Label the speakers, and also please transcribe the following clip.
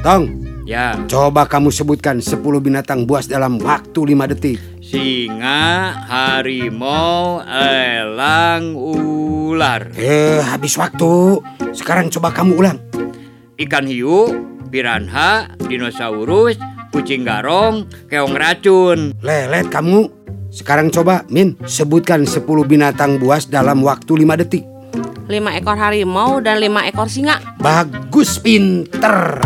Speaker 1: Tong,
Speaker 2: Ya,
Speaker 1: coba kamu sebutkan 10 binatang buas dalam waktu 5 detik.
Speaker 2: singa, harimau, elang, ular,
Speaker 1: Eh, habis waktu. Sekarang coba kamu ulang.
Speaker 2: ikan hiu, piranha, dinosaurus, kucing garong, keong racun.
Speaker 1: Lelet kamu. Sekarang coba, Min, sebutkan 10 binatang buas dalam waktu 5 detik.
Speaker 3: Lima ekor harimau dan lima ekor singa.
Speaker 1: Bagus, pinter.